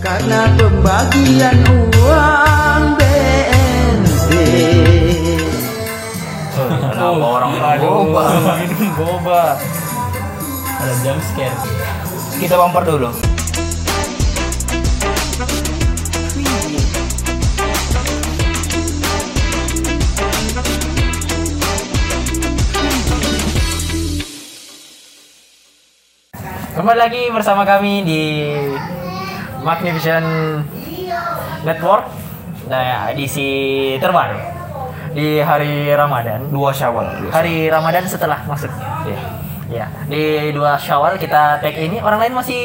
karena pembagian uang bensin. Kenapa orang Boba. minum boba? Ada jump scare. Kita bumper dulu. Kembali lagi bersama kami di Magnificent Network Nah, edisi terbaru di hari Ramadan. Dua Syawal. Hari Ramadan setelah masuk. Iya. Ya, di dua Syawal kita tag ini orang lain masih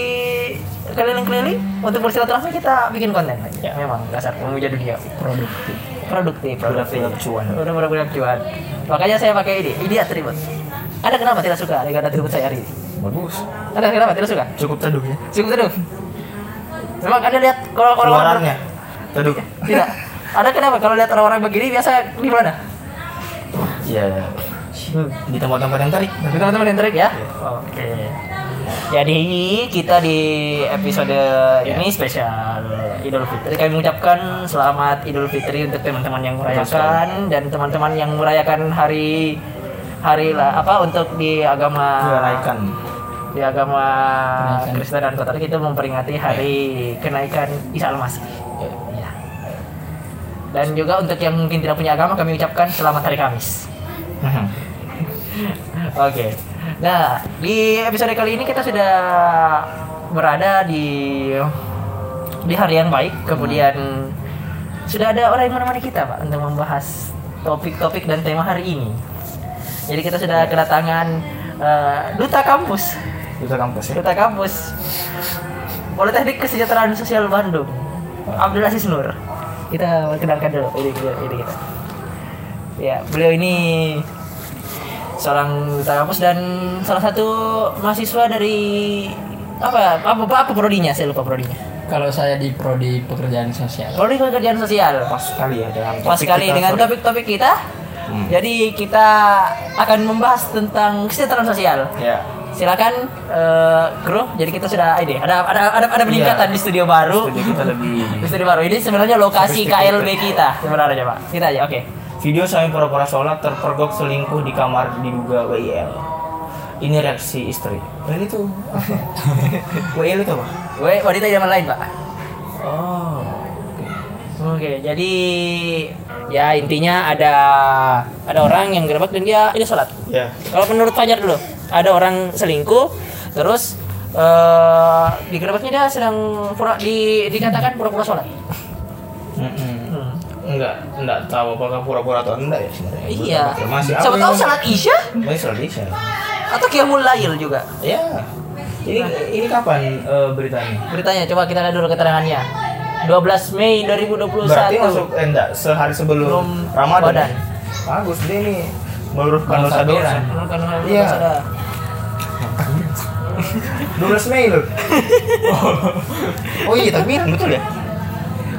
keliling-keliling untuk bersilaturahmi kita bikin konten. Ya, memang dasar pemuja dunia Produktif. produktif, produktif. Cuan. Udah budak-budak cuan. Makanya saya pakai ini, ini atribut. Ada kenapa tidak suka dengan atribut saya hari ini? Bagus. Ada kenapa tidak suka? Cukup teduh ya. Cukup teduh. Memang Anda lihat kalau Keluarannya. Teduh. tidak. Ada kenapa kalau lihat orang-orang begini biasa di mana? Iya. Di tempat-tempat yang tarik. Nanti teman-teman yang trik ya. Oke. Jadi kita di episode ini spesial Idul Fitri. Kami mengucapkan selamat Idul Fitri untuk teman-teman yang merayakan dan teman-teman yang merayakan hari hari lah apa untuk di agama Menaikan. Di agama Kenaikan. Kristen dan Katolik itu memperingati hari kenaikan Isa Al-Masih. Ya. Dan juga untuk yang mungkin tidak punya agama kami ucapkan selamat hari Kamis. Oke. Nah, di episode kali ini kita sudah berada di di hari yang baik. Kemudian sudah ada orang yang menemani kita, Pak, untuk membahas topik-topik dan tema hari ini. Jadi kita sudah kedatangan eh, duta kampus, Duta kampus ya. duta kampus Politeknik Kesejahteraan Sosial Bandung, Abdul Aziz Nur. Kita kenalkan dulu ini, ini kita. Ya, beliau ini seorang duta kampus dan salah satu mahasiswa dari apa apa apa prodinya saya lupa prodinya Kalau saya di prodi pekerjaan sosial. prodi pekerjaan sosial Pas sekali ya dengan pas sekali kita dengan topik-topik kita Hmm. jadi kita akan membahas tentang kesejahteraan sosial Ya. Silakan eh, kru jadi kita sudah ini ada ada ada, ada peningkatan Iya. di studio baru Studi kita lebih di studio baru ini sebenarnya lokasi. KLB kita sebenarnya pak kita aja oke Video sampai pura-pura sholat terpergok selingkuh di kamar diduga WIL. Ini reaksi istri. WIL itu apa? WIL itu apa? Gue wanita zaman lain pak Oh. Oke, jadi ya intinya ada ada orang yang gerbek dan dia ini sholat. Ya. Kalau menurut Fajar dulu, ada orang selingkuh, terus eh di gerbeknya dia sedang pura, di, dikatakan pura-pura sholat. Enggak, enggak tahu apakah pura-pura atau enggak ya sebenarnya. Iya. Masih apa Siapa tahu sholat isya Masih sholat isya. atau qiyamul lail juga. Ya. Ini ini kapan eh, beritanya? Beritanya coba kita lihat dulu keterangannya. 12 Mei 2021. Berarti masuk eh, enggak sehari sebelum Belum Ramadan. Ramadan. Bagus dia ini meluruskan Dosa dosa. Iya. 12 Mei loh. oh iya tapi betul ya?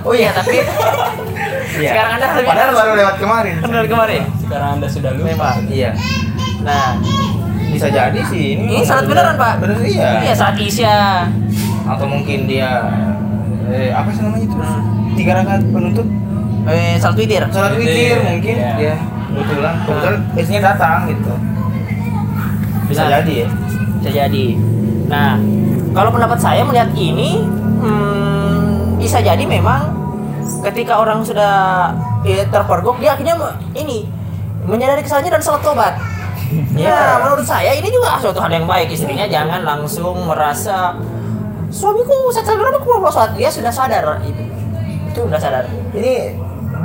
Oh iya, tapi Iya. Sekarang Anda lebih- Padahal baru lewat kemarin. benar kemarin. Sekarang Anda sudah lupa. Memang. Iya. Nah, Bisa jadi sih ini. ini salat beneran, Pak. Bener iya. Iya, saat isya. Atau mungkin dia eh, apa sih namanya itu? Hmm. Tiga rakaat penutup Eh, salat witir. Salat Witir, mungkin dia kebetulan kebetulan istrinya datang gitu. Bisa Nah. jadi ya. Bisa jadi. Nah, kalau pendapat saya melihat ini hmm, bisa jadi memang ketika orang sudah eh, terpergok dia akhirnya ini menyadari kesalahannya dan salat tobat. ya, menurut saya ini juga suatu hal yang baik istrinya jangan langsung merasa suamiku saya kenapa aku belum sholat dia sudah sadar itu itu sudah sadar. Ini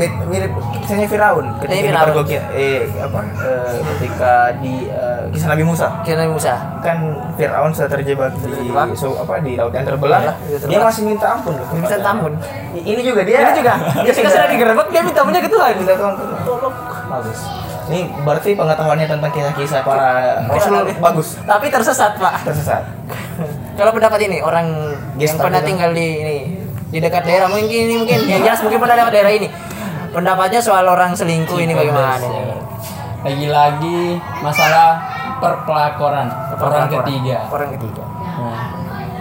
mirip kisahnya Firaun ketika Kisahnya Firaun. dipergok ya, eh apa eh, ketika di eh, kisah Nabi Musa. Kira Musa. Kan Firaun sudah terjebak di so, apa di laut yang terbelah. Iya, iya, dia masih minta ampun loh. Minta ampun. Ini juga dia. Dia juga. Ketika sudah digerebek dia minta punya ke Tuhan minta ampun. Tolong bagus. Ini berarti pengetahuannya tentang kisah-kisah para Rasul Tapi- bagus. tapi tersesat pak. Tersesat Kalau pendapat ini orang yang pernah tinggal di ini di dekat daerah mungkin ini mungkin yang jelas mungkin pernah lewat daerah ini. Pendapatnya soal orang selingkuh ini bagaimana? Lagi-lagi masalah perpelakoran orang ketiga. Orang ketiga. Nah,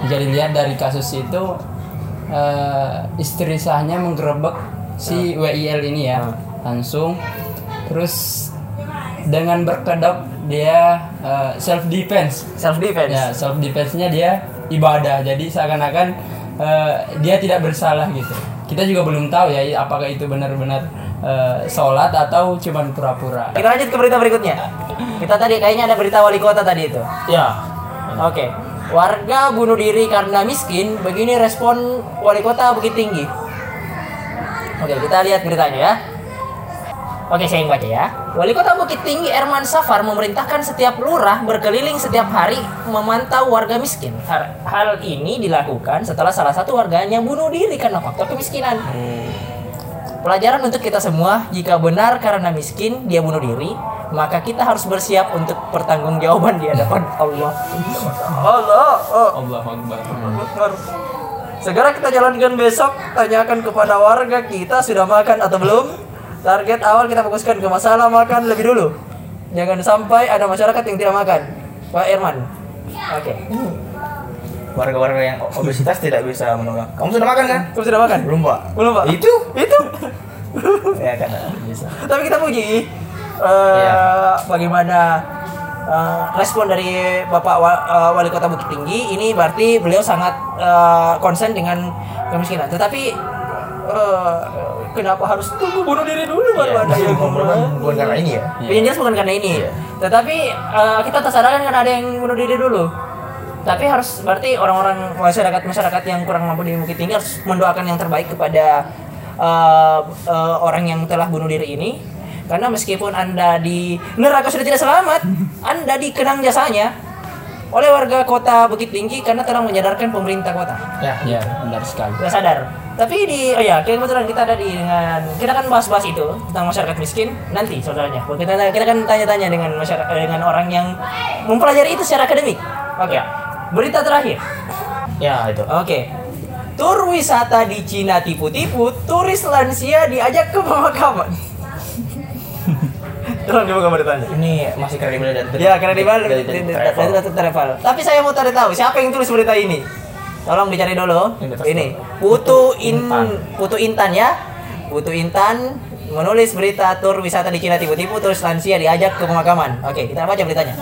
bisa dilihat dari kasus itu eh, istri sahnya menggerebek si WIL ini ya langsung terus dengan berkedok dia self defense Self defense. ya self defense-nya dia ibadah jadi seakan-akan eh, dia tidak bersalah gitu kita juga belum tahu ya apakah itu benar-benar eh, sholat atau cuman pura-pura Kita lanjut ke berita berikutnya. Kita tadi kayaknya ada berita wali kota tadi itu. Ya. Oke. Warga bunuh diri karena miskin. Begini respon wali kota Bukit Tinggi. Oke, kita lihat beritanya ya. Oke, saya yang baca ya. Wali Kota Bukit Tinggi Erman Safar memerintahkan setiap lurah berkeliling setiap hari memantau warga miskin. Hal, hal ini dilakukan setelah salah satu warganya bunuh diri karena faktor kemiskinan. Pelajaran untuk kita semua, jika benar karena miskin dia bunuh diri, maka kita harus bersiap untuk pertanggungjawaban di hadapan Allah. Allah. Oh. Allah Akbar Segera kita jalankan besok, tanyakan kepada warga kita sudah makan atau belum. Target awal kita fokuskan ke masalah makan lebih dulu. Jangan sampai ada masyarakat yang tidak makan. Pak Irman. Oke. Warga-warga yang obesitas tidak bisa menolak. Kamu sudah makan kan? Kamu sudah makan? Belum, Pak. Belum, Pak. Itu? Itu. Ya kan bisa. Tapi kita puji eh, Iya. bagaimana eh, respon dari Bapak Wa- eh, Wali Kota Bukit Tinggi. Ini berarti beliau sangat konsen dengan kemiskinan. Tetapi kenapa harus tunggu bunuh diri dulu baru ada yang Bukan bukan karena ini ya. Yang jelas bukan karena ini. Tetapi eh, kita tersadarkan kan ada yang bunuh diri dulu. Tapi harus berarti orang-orang masyarakat masyarakat yang kurang mampu di Bukit Tinggi harus mendoakan yang terbaik kepada eh, eh, orang yang telah bunuh diri ini. Karena meskipun anda di neraka sudah tidak selamat, anda dikenang jasanya oleh warga kota Bukit Tinggi karena telah menyadarkan pemerintah kota. Ya. ya benar sekali Sudah sadar. Tapi di oh ya, kebetulan kita ada di dengan kita kan bahas-bahas itu tentang masyarakat miskin nanti saudaranya. Kita kita kan tanya-tanya dengan masyarakat dengan orang yang mempelajari itu secara akademik. Oke. Ya. Berita terakhir. Ya, itu. Oke. Tur wisata di Cina tipu-tipu, turis lansia diajak ke pemakaman. Tolong dibuka beritanya. Ini masih kredibel dan Ya, dari dari travel. Tapi saya mau tahu siapa yang tulis berita ini. Tolong dicari dulu. Ini. Putu In Intan. Putu Intan ya. Putu Intan menulis berita tur wisata di Cina tipu-tipu terus lansia diajak ke pemakaman. Oke, kita baca beritanya.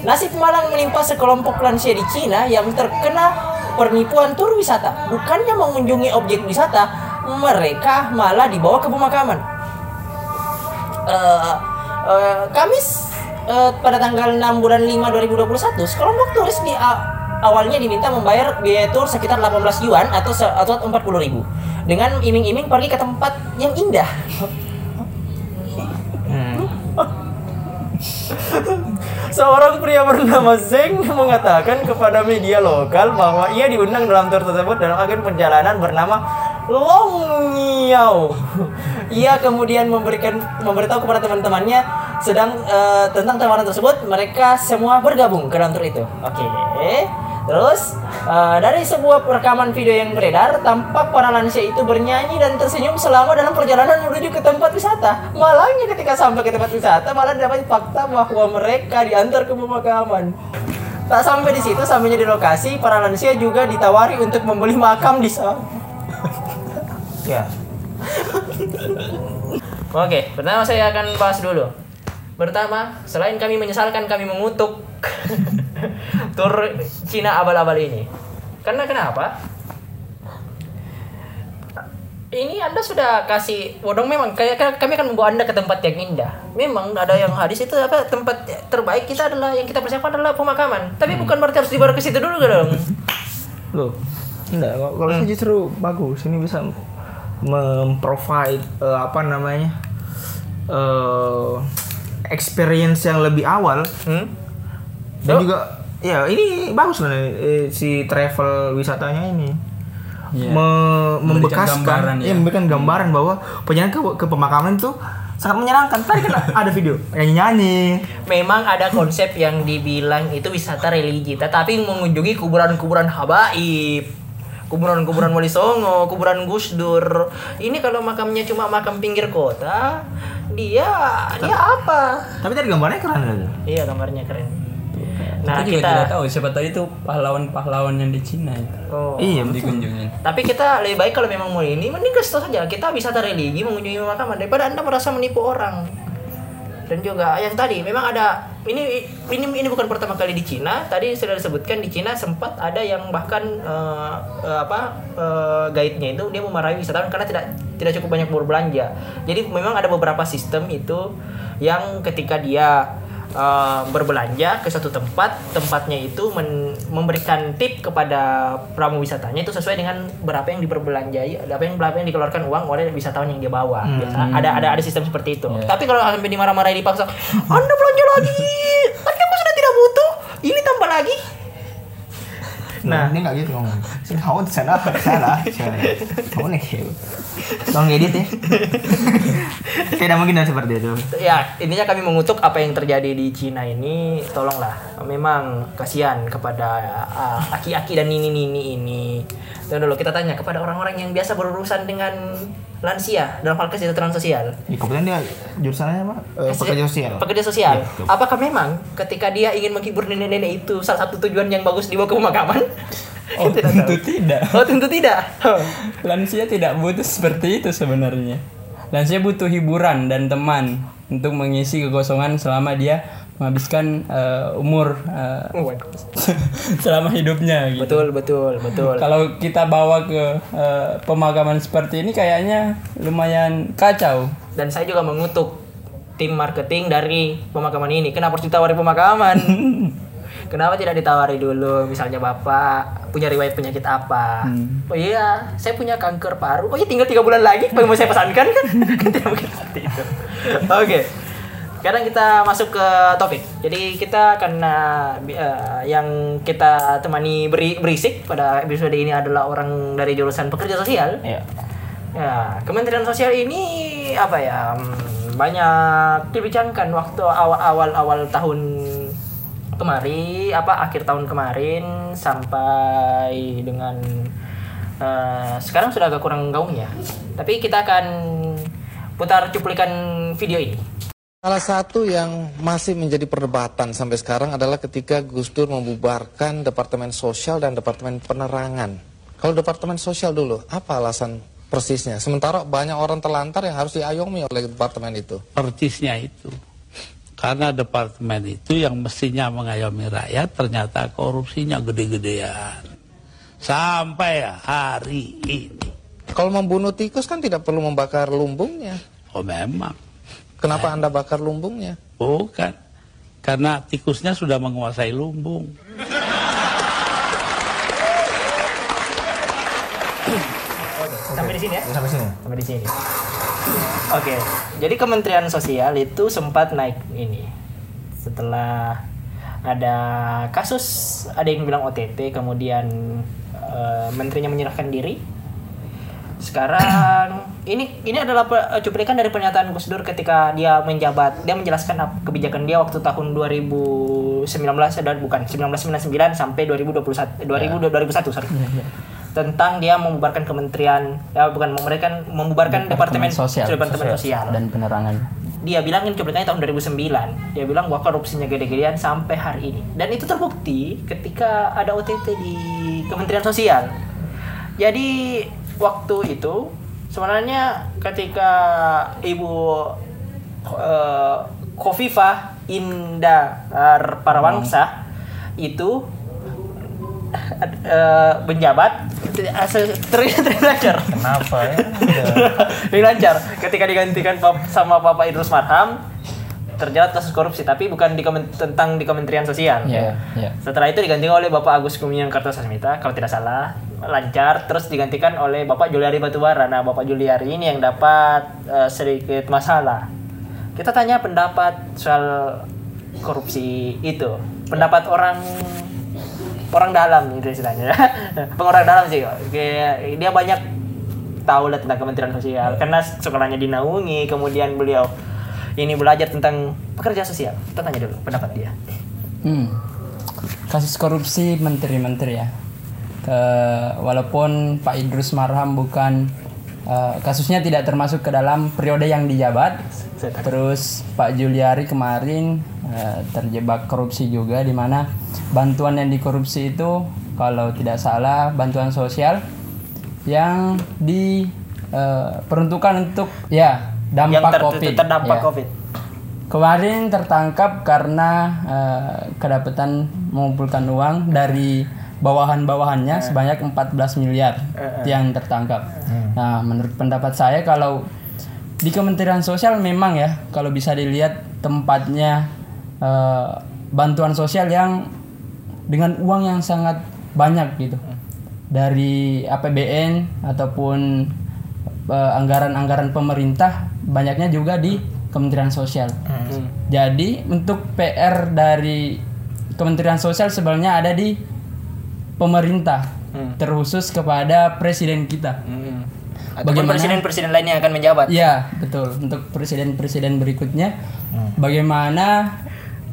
Nasib malang menimpa sekelompok lansia di Cina yang terkena penipuan tur wisata. Bukannya mengunjungi objek wisata, mereka malah dibawa ke pemakaman eh, eh, Kamis eh, pada tanggal 6 bulan 5 2021 sekelompok turis di a- awalnya diminta membayar biaya tur sekitar 18 yuan atau se- atau 40 ribu dengan iming-iming pergi ke tempat yang indah. Hmm. Seorang pria bernama Zeng mengatakan kepada media lokal bahwa ia diundang dalam tur tersebut dalam agen perjalanan bernama Long Yao. Ia kemudian memberikan memberitahu kepada teman-temannya sedang eh, tentang tawaran tersebut. Mereka semua bergabung ke dalam tur itu. Oke. Terus eh, dari sebuah rekaman video yang beredar, tampak para lansia itu bernyanyi dan tersenyum selama dalam perjalanan menuju ke tempat wisata. Malangnya ketika sampai ke tempat wisata, malah dapat fakta bahwa mereka diantar ke pemakaman. Tak sampai di situ, sampainya di lokasi, para lansia juga ditawari untuk membeli makam di sana. Ya. Oke, pertama saya akan bahas dulu. Pertama, selain kami menyesalkan kami mengutuk tur Cina abal-abal ini. Karena kenapa? Ini Anda sudah kasih bodong memang kayak kami akan membawa Anda ke tempat yang indah. Memang ada yang hadis itu apa tempat terbaik kita adalah yang kita persiapkan adalah pemakaman. Tapi bukan berarti harus dibawa ke situ dulu dong. Loh. Enggak, kalau saya justru bagus. Ini bisa memprovide eh, apa namanya? eh experience yang lebih awal Hmm? Dan Yup. juga ya ini bagus sebenarnya eh, si travel wisatanya ini Iya. Me- Memberikan membekaskan gambaran, ya. ya. memberikan gambaran bahwa perjalanan ke, ke pemakaman itu sangat menyenangkan tadi kan ada video nyanyi nyanyi Memang ada konsep yang dibilang itu wisata religi, tetapi mengunjungi kuburan-kuburan habaib, kuburan-kuburan Wali Songo, kuburan Gus Dur. Ini kalau makamnya cuma makam pinggir kota, dia dia apa? tapi tadi gambarnya keren kan Iya gambarnya keren. Nah, kita juga kita- tidak tahu siapa tahu itu pahlawan-pahlawan yang di Cina itu. Oh. Iya, dikunjungin. Tapi kita lebih baik kalau memang mau ini, mending ke saja. Kita wisata religi mengunjungi pemakaman daripada anda merasa menipu orang. Dan juga yang tadi memang ada ini ini ini bukan pertama kali di Cina. Tadi sudah disebutkan di Cina sempat ada yang bahkan eh, eh, apa eh, guide-nya itu dia memarahi wisatawan karena tidak tidak cukup banyak berbelanja. Jadi memang ada beberapa sistem itu yang ketika dia eh, berbelanja ke satu tempat, tempatnya itu men- memberikan tip kepada pramu wisatanya itu sesuai dengan berapa yang diperbelanjai, berapa yang berapa yang dikeluarkan uang oleh wisatawan yang dia bawa. Biasa ada ada ada sistem seperti itu. Tapi kalau sampai dimarah-marahi dipaksa, Anda belanja lagi, tadi aku sudah tidak butuh, ini tambah lagi. Nah, dia nggak gitu ngomong. Kamu di sana salah. Kamu nih. Tolong edit ya. Tidak mungkin dan seperti itu. ya intinya kami mengutuk apa yang terjadi di Cina ini tolonglah memang kasihan kepada ah, aki-aki dan nini-nini ini dan dulu kita tanya kepada orang-orang yang biasa berurusan dengan lansia dalam hal kesejahteraan sosial Ya, kebetulan dia jurusannya apa? Eh, pekerja sosial. pekerja sosial betul. apakah memang ketika dia ingin menghibur nenek-nenek itu salah satu tujuan yang bagus dibawa ke pemakaman Oh, tentu tidak. oh tentu tidak Lansia tidak butuh seperti itu sebenarnya. Lansia butuh hiburan dan teman untuk mengisi kekosongan selama dia menghabiskan eh, umur eh, selama hidupnya gitu. betul betul betul Kalau kita bawa ke eh, pemakaman seperti ini kayaknya lumayan kacau. dan saya juga mengutuk tim marketing dari pemakaman ini. Kenapa harus ditawari pemakaman? Kenapa tidak ditawari dulu? Misalnya bapak punya riwayat penyakit apa? Oh iya, saya punya kanker paru. Oh iya, tinggal tiga bulan lagi. Mau saya pesankan kan? Kan tidak mungkin seperti itu. Oke. Sekarang kita masuk ke topik. Jadi kita karena eh, yang kita temani beri, berisik pada episode ini adalah orang dari jurusan pekerja sosial. Iya. Ya, Kementerian Sosial ini apa ya hmm, banyak dibincangkan waktu awal-awal awal tahun kemarin, apa akhir tahun kemarin sampai dengan eh, sekarang sudah agak kurang gaung ya. Tapi kita akan putar cuplikan video ini. Salah satu yang masih menjadi perdebatan sampai sekarang adalah ketika Gus Dur membubarkan Departemen Sosial dan Departemen Penerangan. Kalau Departemen Sosial dulu, apa alasan persisnya? Sementara banyak orang terlantar yang harus diayomi oleh Departemen itu. persisnya itu. Karena departemen itu yang mestinya mengayomi rakyat ternyata korupsinya gede-gedean. Sampai hari ini. Kalau membunuh tikus kan tidak perlu membakar lumbungnya. Oh memang. Kenapa Anda bakar lumbungnya? Bukan. Karena tikusnya sudah menguasai lumbung. Sampai di sini ya. Sampai sini. sampai di sini. Oke, jadi Kementerian Sosial itu sempat naik ini setelah ada kasus ada yang bilang OTT, kemudian eh, menterinya menyerahkan diri. Sekarang ini ini adalah pe- cuplikan dari pernyataan Gus Dur ketika dia menjabat, dia menjelaskan kebijakan dia waktu tahun 2019 dan bukan 1999 sampai 2021 2000 2001 sorry. Tentang dia membubarkan kementerian ya bukan membubarkan membubarkan departemen sosial, departemen sosial. dan penerangan. Dia bilang ini cuplikannya tahun 2009. Dia bilang bahwa korupsinya gede-gedean sampai hari ini. Dan itu terbukti ketika ada OTT di Kementerian Sosial. Jadi waktu itu sebenarnya ketika Ibu eh, Khofifah Indar Parawangsa itu eh, menjabat terlancar Kenapa ya? Ini lancar ketika digantikan sama Bapak Idrus Marham terjerat kasus korupsi tapi bukan di tentang di Kementerian Sosial. Iya, iya. Setelah itu digantikan oleh Bapak Agus Kumiang Kartasasmita kalau tidak salah lancar terus digantikan oleh Bapak Juliari Batubara. Nah, Bapak Juliari ini yang dapat eh, sedikit masalah. Kita tanya pendapat soal korupsi itu. Pendapat orang orang dalam gitu istilahnya. Pengorang dalam sih. Kayak dia banyak tahu lah tentang Kementerian Sosial karena sekolahnya dinaungi kemudian beliau ini belajar tentang pekerja sosial kita tanya dulu pendapat dia Hmm. Kasus korupsi menteri-menteri ya. Ke, walaupun Pak Idrus Marham bukan eh, kasusnya tidak termasuk ke dalam periode yang dijabat. Terus Pak Juliari kemarin eh, terjebak korupsi juga di mana bantuan yang dikorupsi itu kalau tidak salah bantuan sosial yang diperuntukkan untuk ya yang dampak ter- Covid. terdampak Ya. covid Kemarin tertangkap karena eh, kedapatan mengumpulkan uang dari bawahan-bawahannya sebanyak 14 miliar yang tertangkap. Nah, menurut pendapat saya kalau di Kementerian Sosial memang ya kalau bisa dilihat tempatnya eh, bantuan sosial yang dengan uang yang sangat banyak gitu. Dari APBN ataupun eh, anggaran-anggaran pemerintah banyaknya juga di Kementerian Sosial. Jadi untuk PR dari Kementerian Sosial sebenarnya ada di pemerintah, terkhusus kepada presiden kita. ataupun presiden-presiden lainnya akan menjabat. Iya, betul. Untuk presiden-presiden berikutnya, bagaimana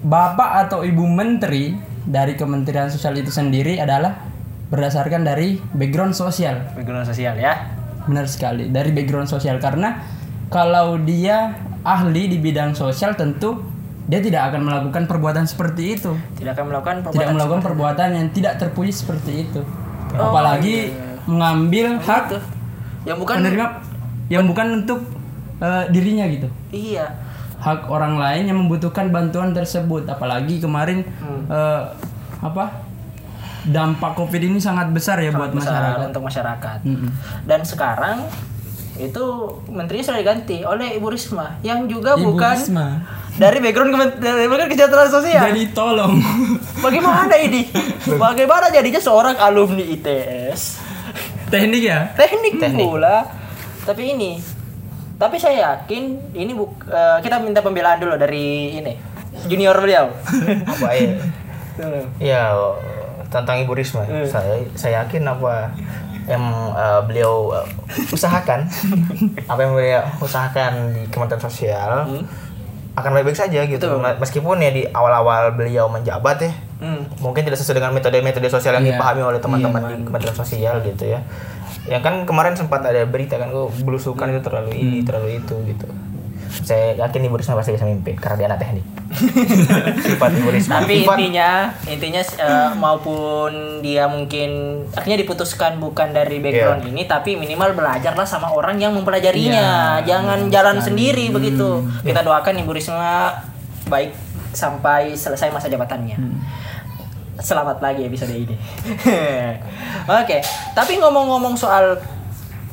bapak atau ibu menteri dari Kementerian Sosial itu sendiri adalah berdasarkan dari background sosial. background sosial ya. Benar sekali, dari background sosial. Karena kalau dia ahli di bidang sosial tentu dia tidak akan melakukan perbuatan seperti itu. tidak akan melakukan Tidak perbuatan melakukan perbuatan yang tidak terpuji seperti itu. Oh, Apalagi iya. mengambil hak itu yang bukan penerima yang bukan untuk eh, dirinya gitu. iya Hak orang lain yang membutuhkan bantuan tersebut. Apalagi kemarin Hmm. eh, apa? Dampak Covid ini sangat besar ya buat besar masyarakat. untuk masyarakat Mm-mm. dan sekarang itu menterinya sudah diganti oleh Ibu Risma yang juga Ibu bukan Risma. Dari background dari background kesejahteraan sosial. Jadi tolong. bagaimana ini? Bagaimana jadinya seorang alumni ITS Teknik ya? teknik, pula. Tapi ini tapi saya yakin ini buk eh, kita minta pembelaan dulu dari ini junior beliau. Apa ya? Ya tentang Ibu Risma. Saya saya yakin apa yang eh, beliau eh, usahakan. Apa yang beliau usahakan di Kementerian Sosial akan baik-baik saja gitu. Meskipun ya di awal-awal beliau menjabat ya Hmm. mungkin tidak sesuai dengan metode-metode sosial yang Iya. dipahami oleh teman-teman di Kementerian Sosial gitu ya. Ya kan kemarin sempat ada berita kan kok belusukan itu terlalu ini, terlalu itu gitu. Saya yakin Ibu Risma pasti bisa mimpi karena dia anak teknik. Sifat Ibu Risma. tapi Sifat- intinya intinya eh, maupun dia mungkin akhirnya diputuskan bukan dari background Iya. ini tapi minimal belajarlah sama orang yang mempelajarinya. Jangan jalan sendiri begitu. Kita doakan ibu Risma baik sampai selesai masa jabatannya. Selamat lagi episode ini. Oke tapi ngomong-ngomong soal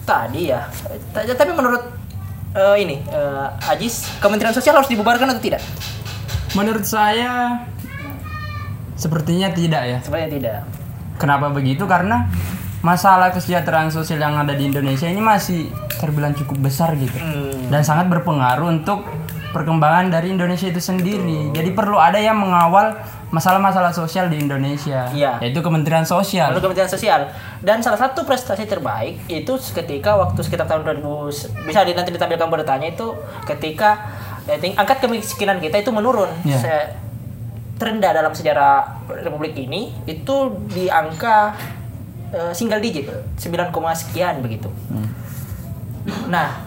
tadi ya ta- tapi menurut eh, ini eh, Ajis Kementerian Sosial harus dibubarkan atau tidak Menurut saya sepertinya tidak ya. sebenarnya tidak Kenapa begitu? Karena masalah kesejahteraan sosial yang ada di Indonesia ini masih terbilang cukup besar gitu. Hmm. Dan sangat berpengaruh untuk perkembangan dari Indonesia itu sendiri. Jadi perlu ada yang mengawal masalah-masalah sosial di Indonesia, Iya. yaitu Kementerian Sosial. Lalu Kementerian Sosial dan salah satu prestasi terbaik itu ketika waktu sekitar tahun 2000 bisa nanti ditampilkan beritanya itu ketika eh, ting- angkat kemiskinan kita itu menurun Iya. Se- terendah dalam sejarah Republik ini itu di angka eh, single digit 9, sekian begitu. Nah,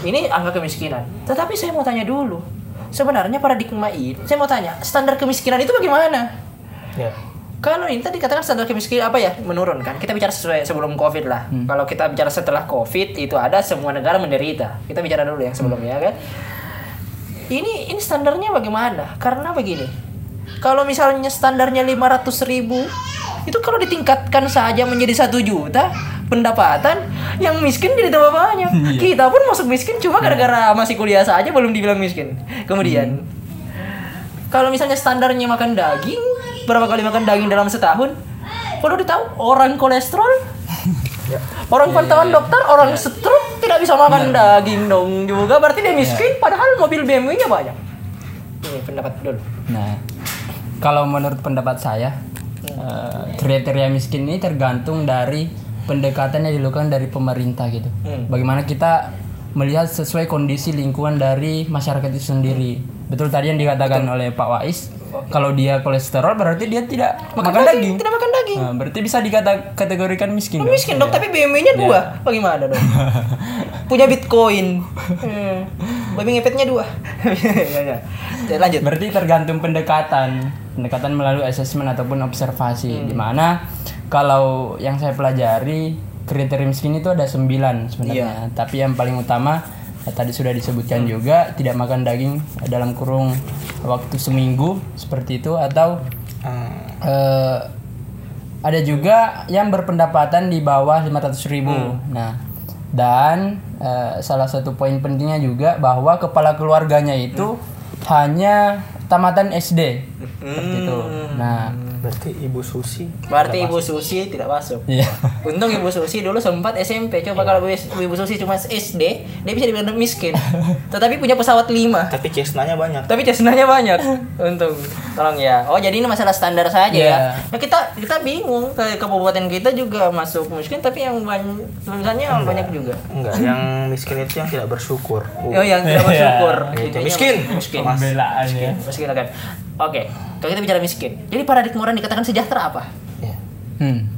ini angka kemiskinan. Tetapi saya mau tanya dulu. Sebenarnya paradigma ini, saya mau tanya, standar kemiskinan itu bagaimana? Ya. Kalau ini tadi katakan standar kemiskinan apa ya menurun kan? Kita bicara sesuai sebelum covid lah. Kalau kita bicara setelah covid itu ada semua negara menderita. Kita bicara dulu yang sebelumnya kan. Ini ini standarnya bagaimana? Karena begini. Kalau misalnya standarnya 500 ribu itu kalau ditingkatkan saja menjadi satu juta pendapatan yang miskin jadi tambah banyak. Kita pun masuk miskin cuma gara-gara masih kuliah saja belum dibilang miskin. Kemudian kalau misalnya standarnya makan daging, berapa kali makan daging dalam setahun? Perlu ditahu orang kolesterol, orang pantauan dokter, orang stroke tidak bisa makan daging dong juga. Berarti dia miskin, padahal mobil BMW-nya banyak. Ini pendapat dulu. Nah, kalau menurut pendapat saya, eh, kriteria miskin ini tergantung dari pendekatan yang dilakukan dari pemerintah gitu. Hmm. Bagaimana kita melihat sesuai kondisi lingkungan dari masyarakat itu sendiri. Betul tadi yang dikatakan oleh Pak Wais, kalau dia kolesterol berarti dia tidak makan, daging. Tidak makan daging. Lagi. Nah, berarti bisa dikategorikan miskin. dong? Miskin dong, tapi BMW-nya dua. Bagaimana dong? Punya Bitcoin. Hmm. Babi ngepetnya dua. ya, ya. Ya, lanjut. Berarti tergantung pendekatan, pendekatan melalui asesmen ataupun observasi. Hmm. Di mana kalau yang saya pelajari kriteria miskin itu ada sembilan Iya. sebenarnya. Tapi yang paling utama eh, tadi sudah disebutkan Hmm. juga tidak makan daging dalam kurung waktu seminggu seperti itu atau eh, ada juga yang berpendapatan di bawah 500.000 ribu. Nah, dan eh, salah satu poin pentingnya juga bahwa kepala keluarganya itu hanya tamatan SD. Seperti itu. Nah, Berarti Ibu Susi Berarti Ibu Susi tidak masuk. iya. Untung Ibu Susi dulu sempat SMP. Coba kalau Ibu Ibu Susi cuma SD, dia bisa dibilang miskin. Tetapi punya pesawat lima. tapi Cessna-nya banyak. Tapi Cessna-nya banyak. Untung. Tolong ya. Oh, jadi ini masalah standar saja Iya. ya. Nah, kita kita bingung ke kabupaten kita juga masuk miskin tapi yang banyak tulisannya banyak juga. Enggak, yang miskin itu yang tidak bersyukur. Oh, yang tidak bersyukur. Itu Itu miskin. Miskin. Pembelaan ya. Miskin kan. Oke, kalau kita bicara miskin. Jadi paradigma orang dikatakan sejahtera apa? Hmm.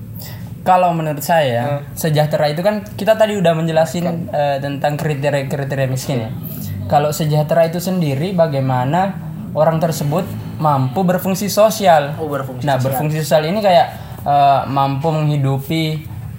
Kalau menurut saya, sejahtera itu kan kita tadi udah menjelasin eh, tentang kriteria-kriteria miskin ya. Kalau sejahtera itu sendiri bagaimana orang tersebut mampu berfungsi sosial. Oh, berfungsi Nah, berfungsi sosial ini kayak eh, mampu menghidupi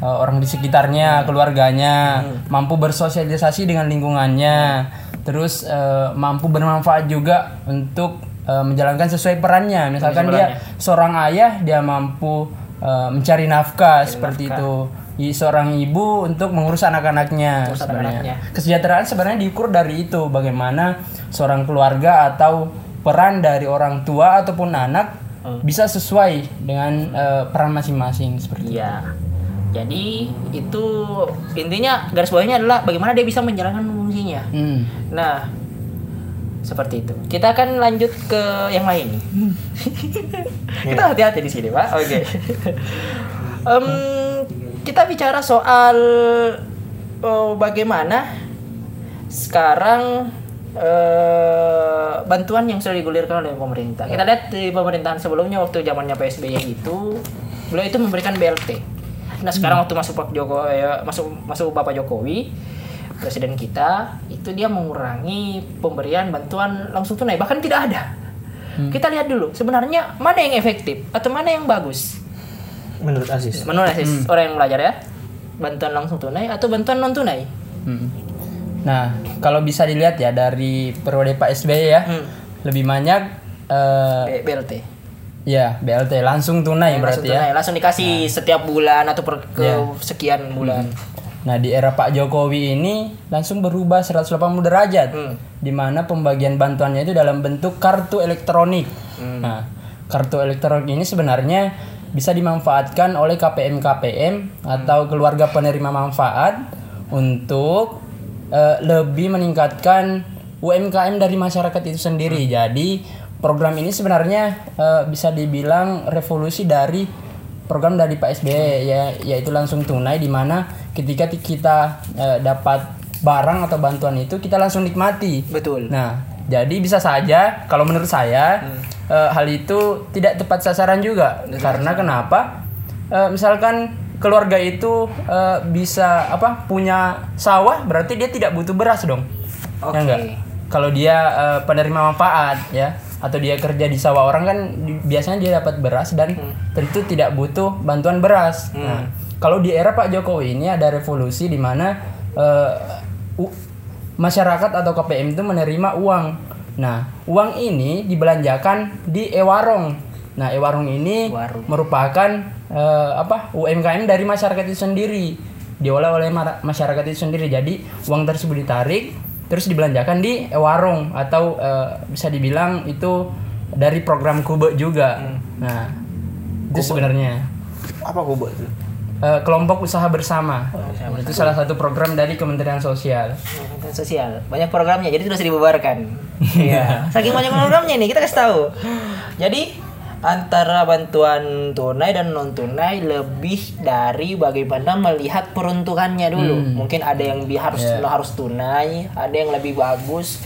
eh, orang di sekitarnya, keluarganya, mampu bersosialisasi dengan lingkungannya, terus eh, mampu bermanfaat juga untuk eh, menjalankan sesuai perannya. Misalkan dia seorang ayah, dia mampu eh, mencari nafkah seperti itu. I- Seorang ibu untuk mengurus anak-anaknya. Mengurus sebenarnya. Kesejahteraan sebenarnya diukur dari itu, bagaimana seorang keluarga atau peran dari orang tua ataupun anak bisa sesuai dengan eh, peran masing-masing seperti itu. Iya. Jadi itu intinya garis bawahnya adalah bagaimana dia bisa menjalankan fungsinya. Hmm. Nah, seperti itu. Kita akan lanjut ke yang lain. kita hati-hati di sini, Pak. Oke. Em, kita bicara soal oh, bagaimana sekarang eh, bantuan yang sudah digulirkan oleh pemerintah. Kita lihat di pemerintahan sebelumnya waktu zamannya PSBY itu, beliau itu memberikan BLT. Nah sekarang waktu masuk Pak Jokowi, masuk masuk Bapak Jokowi, presiden kita itu dia mengurangi pemberian bantuan langsung tunai bahkan tidak ada. Kita lihat dulu sebenarnya mana yang efektif atau mana yang bagus. Menurut Aziz. Menurut Aziz, orang yang belajar ya, bantuan langsung tunai atau bantuan non tunai. Hmm. Nah, kalau bisa dilihat ya dari periode Pak SBY ya, Hmm. lebih banyak eh, B- BLT. ya BLT langsung tunai langsung berarti ya. tunai, langsung dikasih setiap bulan atau per ke Ya. sekian bulan. Nah, di era Pak Jokowi ini langsung berubah 180 derajat. Hmm. Di mana pembagian bantuannya itu dalam bentuk kartu elektronik. Hmm. Nah, kartu elektronik ini sebenarnya bisa dimanfaatkan oleh KPM-KPM atau keluarga penerima manfaat untuk eh, lebih meningkatkan UMKM dari masyarakat itu sendiri. Jadi, program ini sebenarnya eh, bisa dibilang revolusi dari program dari Pak SBY ya yaitu langsung tunai di mana ketika ti- kita eh, dapat barang atau bantuan itu kita langsung nikmati. Betul. Nah, jadi bisa saja kalau menurut saya eh, hal itu tidak tepat sasaran juga. Karena kenapa? Eh, misalkan keluarga itu eh, bisa apa? punya sawah berarti dia tidak butuh beras dong. Oke. Ya enggak? Kalau dia eh, penerima manfaat ya atau dia kerja di sawah orang kan di- biasanya dia dapat beras dan tentu tidak butuh bantuan beras. Nah, kalau di era Pak Jokowi ini ada revolusi di mana eh, u- masyarakat atau KPM itu menerima uang. Nah, uang ini dibelanjakan di e-warung. Nah, e-warung ini Warung. merupakan eh, apa UMKM dari masyarakat itu sendiri diolah oleh masyarakat itu sendiri jadi uang tersebut ditarik terus dibelanjakan di warung atau eh, bisa dibilang itu dari program Kube juga. Nah itu sebenarnya. Apa kubu itu? eh, kelompok usaha bersama. Itu salah satu program dari Kementerian Sosial. Kementerian sosial. Banyak programnya jadi sudah dibubarkan. Iya. Saking banyak programnya nih kita kasih tahu. Jadi antara bantuan tunai dan non tunai lebih dari bagaimana melihat peruntukannya dulu mungkin ada yang harus harus tunai ada yang lebih bagus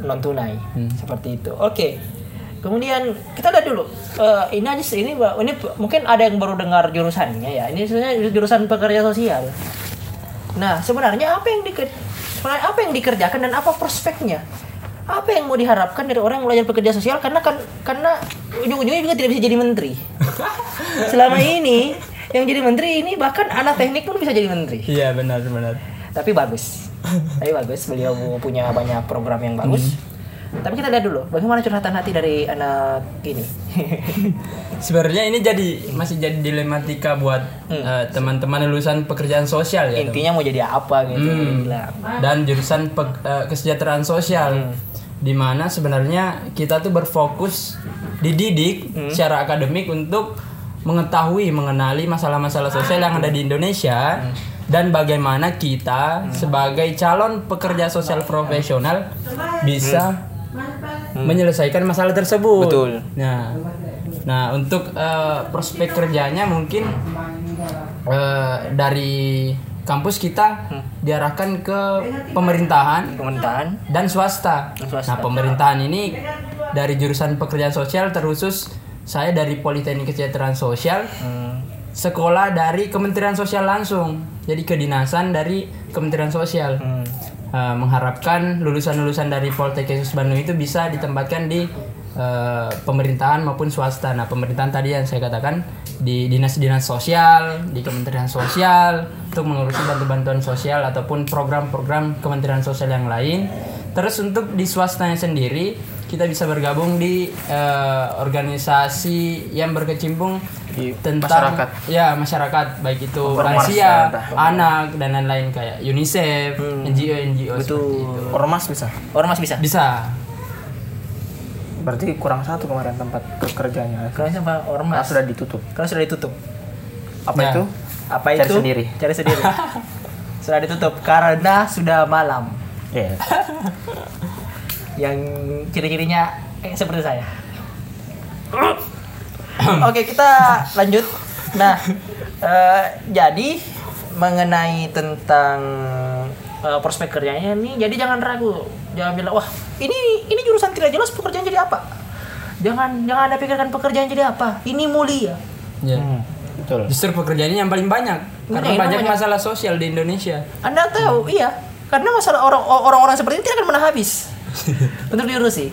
non tunai seperti itu oke Kemudian kita lihat dulu. Eh, ini aja ini ini mungkin ada yang baru dengar jurusannya ya. Ini sebenarnya jurusan pekerja sosial. Nah, sebenarnya apa yang di apa yang dikerjakan dan apa prospeknya? Apa yang mau diharapkan dari orang yang belajar pekerja sosial karena kan karena ujung-ujungnya juga tidak bisa jadi menteri. Selama ini yang jadi menteri ini bahkan anak teknik pun bisa jadi menteri. Iya benar benar. Tapi bagus. Tapi bagus beliau punya banyak program yang bagus. Tapi kita lihat dulu bagaimana curhatan hati dari anak ini. Sebenarnya ini jadi masih jadi dilematika buat eh, teman-teman lulusan pekerjaan sosial ya. teman. Intinya mau jadi apa gitu. Hmm. dan jurusan pe- eh, kesejahteraan sosial di mana sebenarnya kita tuh berfokus dididik secara akademik untuk mengetahui mengenali masalah-masalah sosial yang ada di Indonesia dan bagaimana kita sebagai calon pekerja sosial profesional bisa menyelesaikan masalah tersebut. Betul. Nah, nah untuk eh, prospek kerjanya mungkin eh, dari kampus kita diarahkan ke pemerintahan Pemerintahan. dan swasta. Dan swasta. Nah, pemerintahan ini dari jurusan pekerjaan sosial terusus saya dari Politeknik Kesejahteraan Sosial, sekolah dari Kementerian Sosial langsung. Jadi kedinasan dari Kementerian Sosial. Eh, mengharapkan lulusan-lulusan dari Politeknik Bandung itu bisa ditempatkan di eh, pemerintahan maupun swasta. Nah, pemerintahan tadi yang saya katakan di dinas-dinas sosial, di Kementerian Sosial untuk mengurusi bantu-bantuan sosial ataupun program-program Kementerian Sosial yang lain. Terus untuk di swastanya sendiri kita bisa bergabung di eh, organisasi yang berkecimpung Di tentang masyarakat. ya masyarakat baik itu lansia, ya, anak dan lain-lain kayak UNICEF, NGO NGO Betul. itu. Ormas bisa. Ormas bisa. Bisa. Berarti kurang satu kemarin tempat kerjanya. Kalau sama Karena ormas sudah ditutup. Kalau sudah ditutup. Apa Ya. itu? Apa Cari itu? sendiri. Cari sendiri. sudah ditutup karena sudah malam. Ya. Yang ciri-cirinya eh, seperti saya. Oke, kita lanjut. Nah, eh, jadi mengenai tentang eh, prospek kerjanya nih, jadi jangan ragu. Jangan bilang, "Wah, ini ini jurusan tidak jelas pekerjaan jadi apa?" Jangan jangan Anda pikirkan pekerjaan jadi apa. Ini mulia. Ya. Hmm, betul. Justru pekerjaannya yang paling banyak karena Banyak, banyak banyak. masalah sosial di Indonesia. Anda tahu, iya. Karena masalah orang orang-orang seperti ini tidak akan pernah habis untuk diurusi.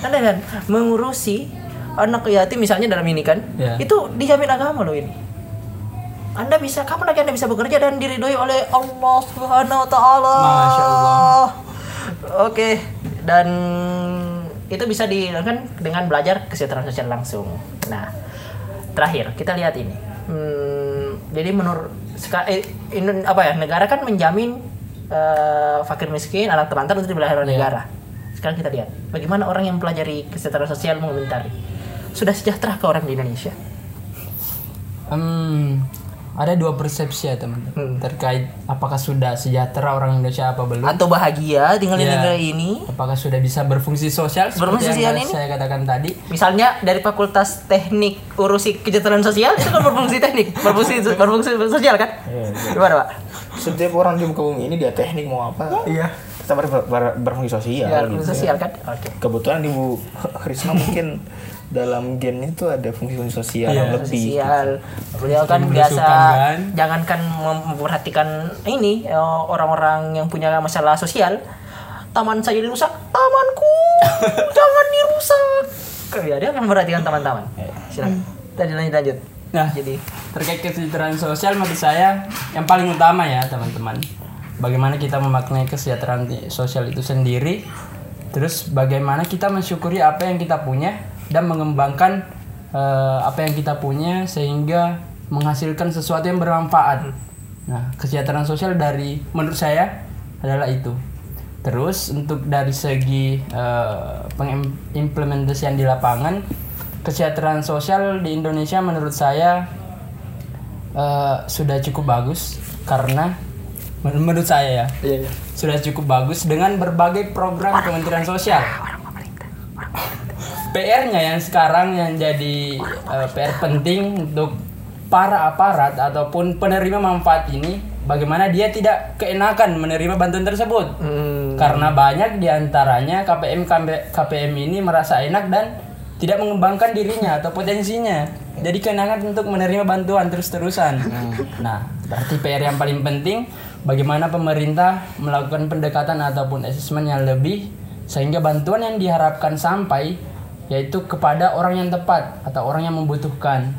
Anda kan mengurusi anak yatim misalnya dalam ini kan, Ya. itu dijamin agama loh ini. Anda bisa kapan lagi Anda bisa bekerja dan diridhoi oleh Allah Subhanahu wa taala. Oke, dan itu bisa dilakukan dengan belajar kesejahteraan sosial langsung. Nah, terakhir kita lihat ini. Hmm, jadi menurut eh, Indo- apa ya negara kan menjamin eh, fakir miskin anak terlantar untuk dibelahara oleh negara. Sekarang kita lihat bagaimana orang yang pelajari kesejahteraan sosial mengomentari. Sudah sejahtera ke orang di Indonesia? Hmm, ada dua persepsi ya teman-teman terkait apakah sudah sejahtera orang Indonesia apa belum? Atau bahagia tinggal di Ya. negara ini? Apakah sudah bisa berfungsi sosial Berfungsi seperti yang sosial ini? saya katakan tadi? Misalnya dari Fakultas Teknik urusi kesejahteraan sosial itu kan berfungsi teknik, berfungsi berfungsi sosial kan? Gimana pak? Setiap orang di muka bumi ini dia teknik mau apa? Iya. Kita ber, ber- berfungsi sosial. Ya, gitu. berfungsi sosial kan? Oke. Kebetulan di Bu Risma mungkin dalam gen itu ada fungsi-fungsi sosial yang lebih. sosial. Beliau kan biasa kan? jangankan mem- memperhatikan ini eh, orang-orang yang punya masalah sosial. Taman saya dirusak tamanku. Jangan dirusak. Ya dia akan memperhatikan taman-taman. Silakan. Tadi lanjut lanjut. Nah, jadi. terkait kesejahteraan sosial menurut saya yang paling utama ya teman-teman. Bagaimana kita memaknai kesejahteraan sosial itu sendiri, terus bagaimana kita mensyukuri apa yang kita punya dan mengembangkan eh, apa yang kita punya sehingga menghasilkan sesuatu yang bermanfaat. Nah, kesejahteraan sosial dari menurut saya adalah itu. Terus untuk dari segi eh, pengimplementasian di lapangan, kesejahteraan sosial di Indonesia menurut saya eh, sudah cukup bagus karena men- menurut saya ya sudah cukup bagus dengan berbagai program Kementerian Sosial. PR-nya yang sekarang yang jadi eh, PR penting untuk para aparat ataupun penerima manfaat ini bagaimana dia tidak keenakan menerima bantuan tersebut. Karena banyak di antaranya KPM KPM ini merasa enak dan tidak mengembangkan dirinya atau potensinya. Jadi kenangan untuk menerima bantuan terus-terusan. Nah, berarti PR yang paling penting bagaimana pemerintah melakukan pendekatan ataupun asesmen yang lebih sehingga bantuan yang diharapkan sampai yaitu kepada orang yang tepat atau orang yang membutuhkan.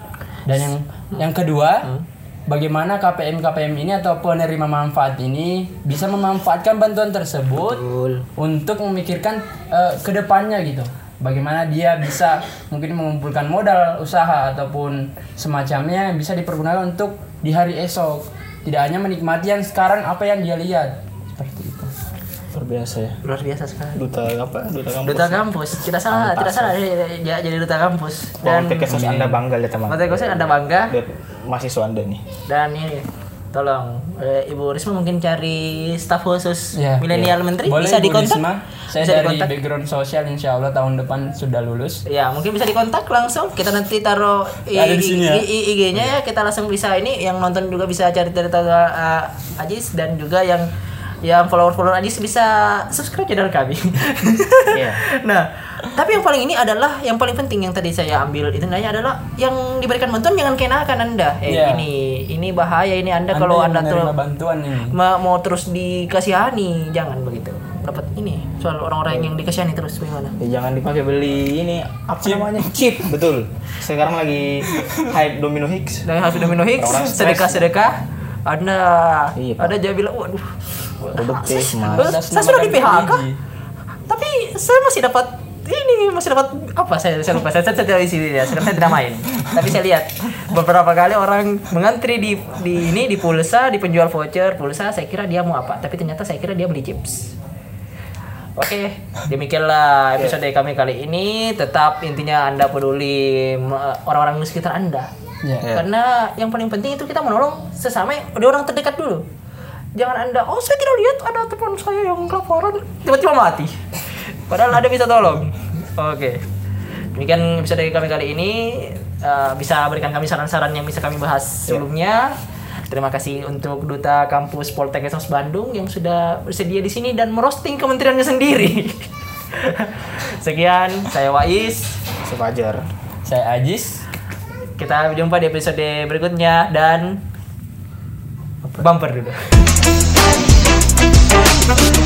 Dan yang yang kedua, bagaimana KPM KPM ini atau penerima manfaat ini bisa memanfaatkan bantuan tersebut untuk memikirkan eh, ke depannya gitu. Bagaimana dia bisa mungkin mengumpulkan modal usaha ataupun semacamnya bisa dipergunakan untuk di hari esok. Tidak hanya menikmati yang sekarang apa yang dia lihat. Luar biasa ya. luar biasa sekali Duta apa? Duta kampus. duta kampus tidak salah tidak salah dia, dia jadi duta kampus dan Politik Anda bangga lihat teman. Khusus anda bangga Lihat mahasiswa Anda nih. dan ini tolong eh, Ibu Risma mungkin cari staf khusus Ya, milenial menteri Boleh bisa dikontak Risma. Saya bisa dari dikontak background sosial insya Allah tahun depan sudah lulus. ya mungkin bisa dikontak langsung kita nanti taruh i- Ada di sini ya. IG-nya ya kita langsung bisa ini yang nonton juga bisa cari cerita uh, Ajis dan juga yang yang follower-follower Ajis bisa subscribe channel kami. Iya. nah, tapi yang paling ini adalah yang paling penting yang tadi saya ambil itu nanya adalah yang diberikan bantuan jangan kenakan Anda. Eh Iya. ini ini bahaya ini Anda, kalau yang Anda tuh bantuan ini. ma- mau terus dikasihani jangan begitu. Dapat ini soal orang-orang yang dikasihani terus bagaimana? Ya, jangan dipakai beli ini apa namanya? Chip, betul. Sekarang lagi hype Domino Hicks. Dari hasil Domino stres. sedekah-sedekah. Anda, Iya, ada dia bilang, waduh, Produktif, saya, Mas. saya sudah di PHK, tapi saya masih dapat ini masih dapat apa saya saya lupa saya, saya tidak di sini ya saya, saya tidak main tapi saya lihat beberapa kali orang mengantri di di ini di pulsa di penjual voucher pulsa saya kira dia mau apa tapi ternyata saya kira dia beli chips Oke, demikianlah episode kami kali ini. Tetap intinya Anda peduli orang-orang di sekitar Anda. Ya. Karena yang paling penting itu kita menolong sesama di orang terdekat dulu. Jangan Anda, oh saya tidak lihat ada teman saya yang kelaparan, tiba-tiba mati. Padahal Anda bisa tolong. Oke. Demikian episode kami kali ini. Eh, bisa berikan kami saran-saran yang bisa kami bahas sebelumnya. Terima kasih untuk Duta Kampus Poltek Esos Bandung yang sudah bersedia di sini dan merosting kementeriannya sendiri. Sekian, saya Wais. Sepajar. Saya Ajis. Kita jumpa di episode berikutnya dan bumper dulu. Creamy.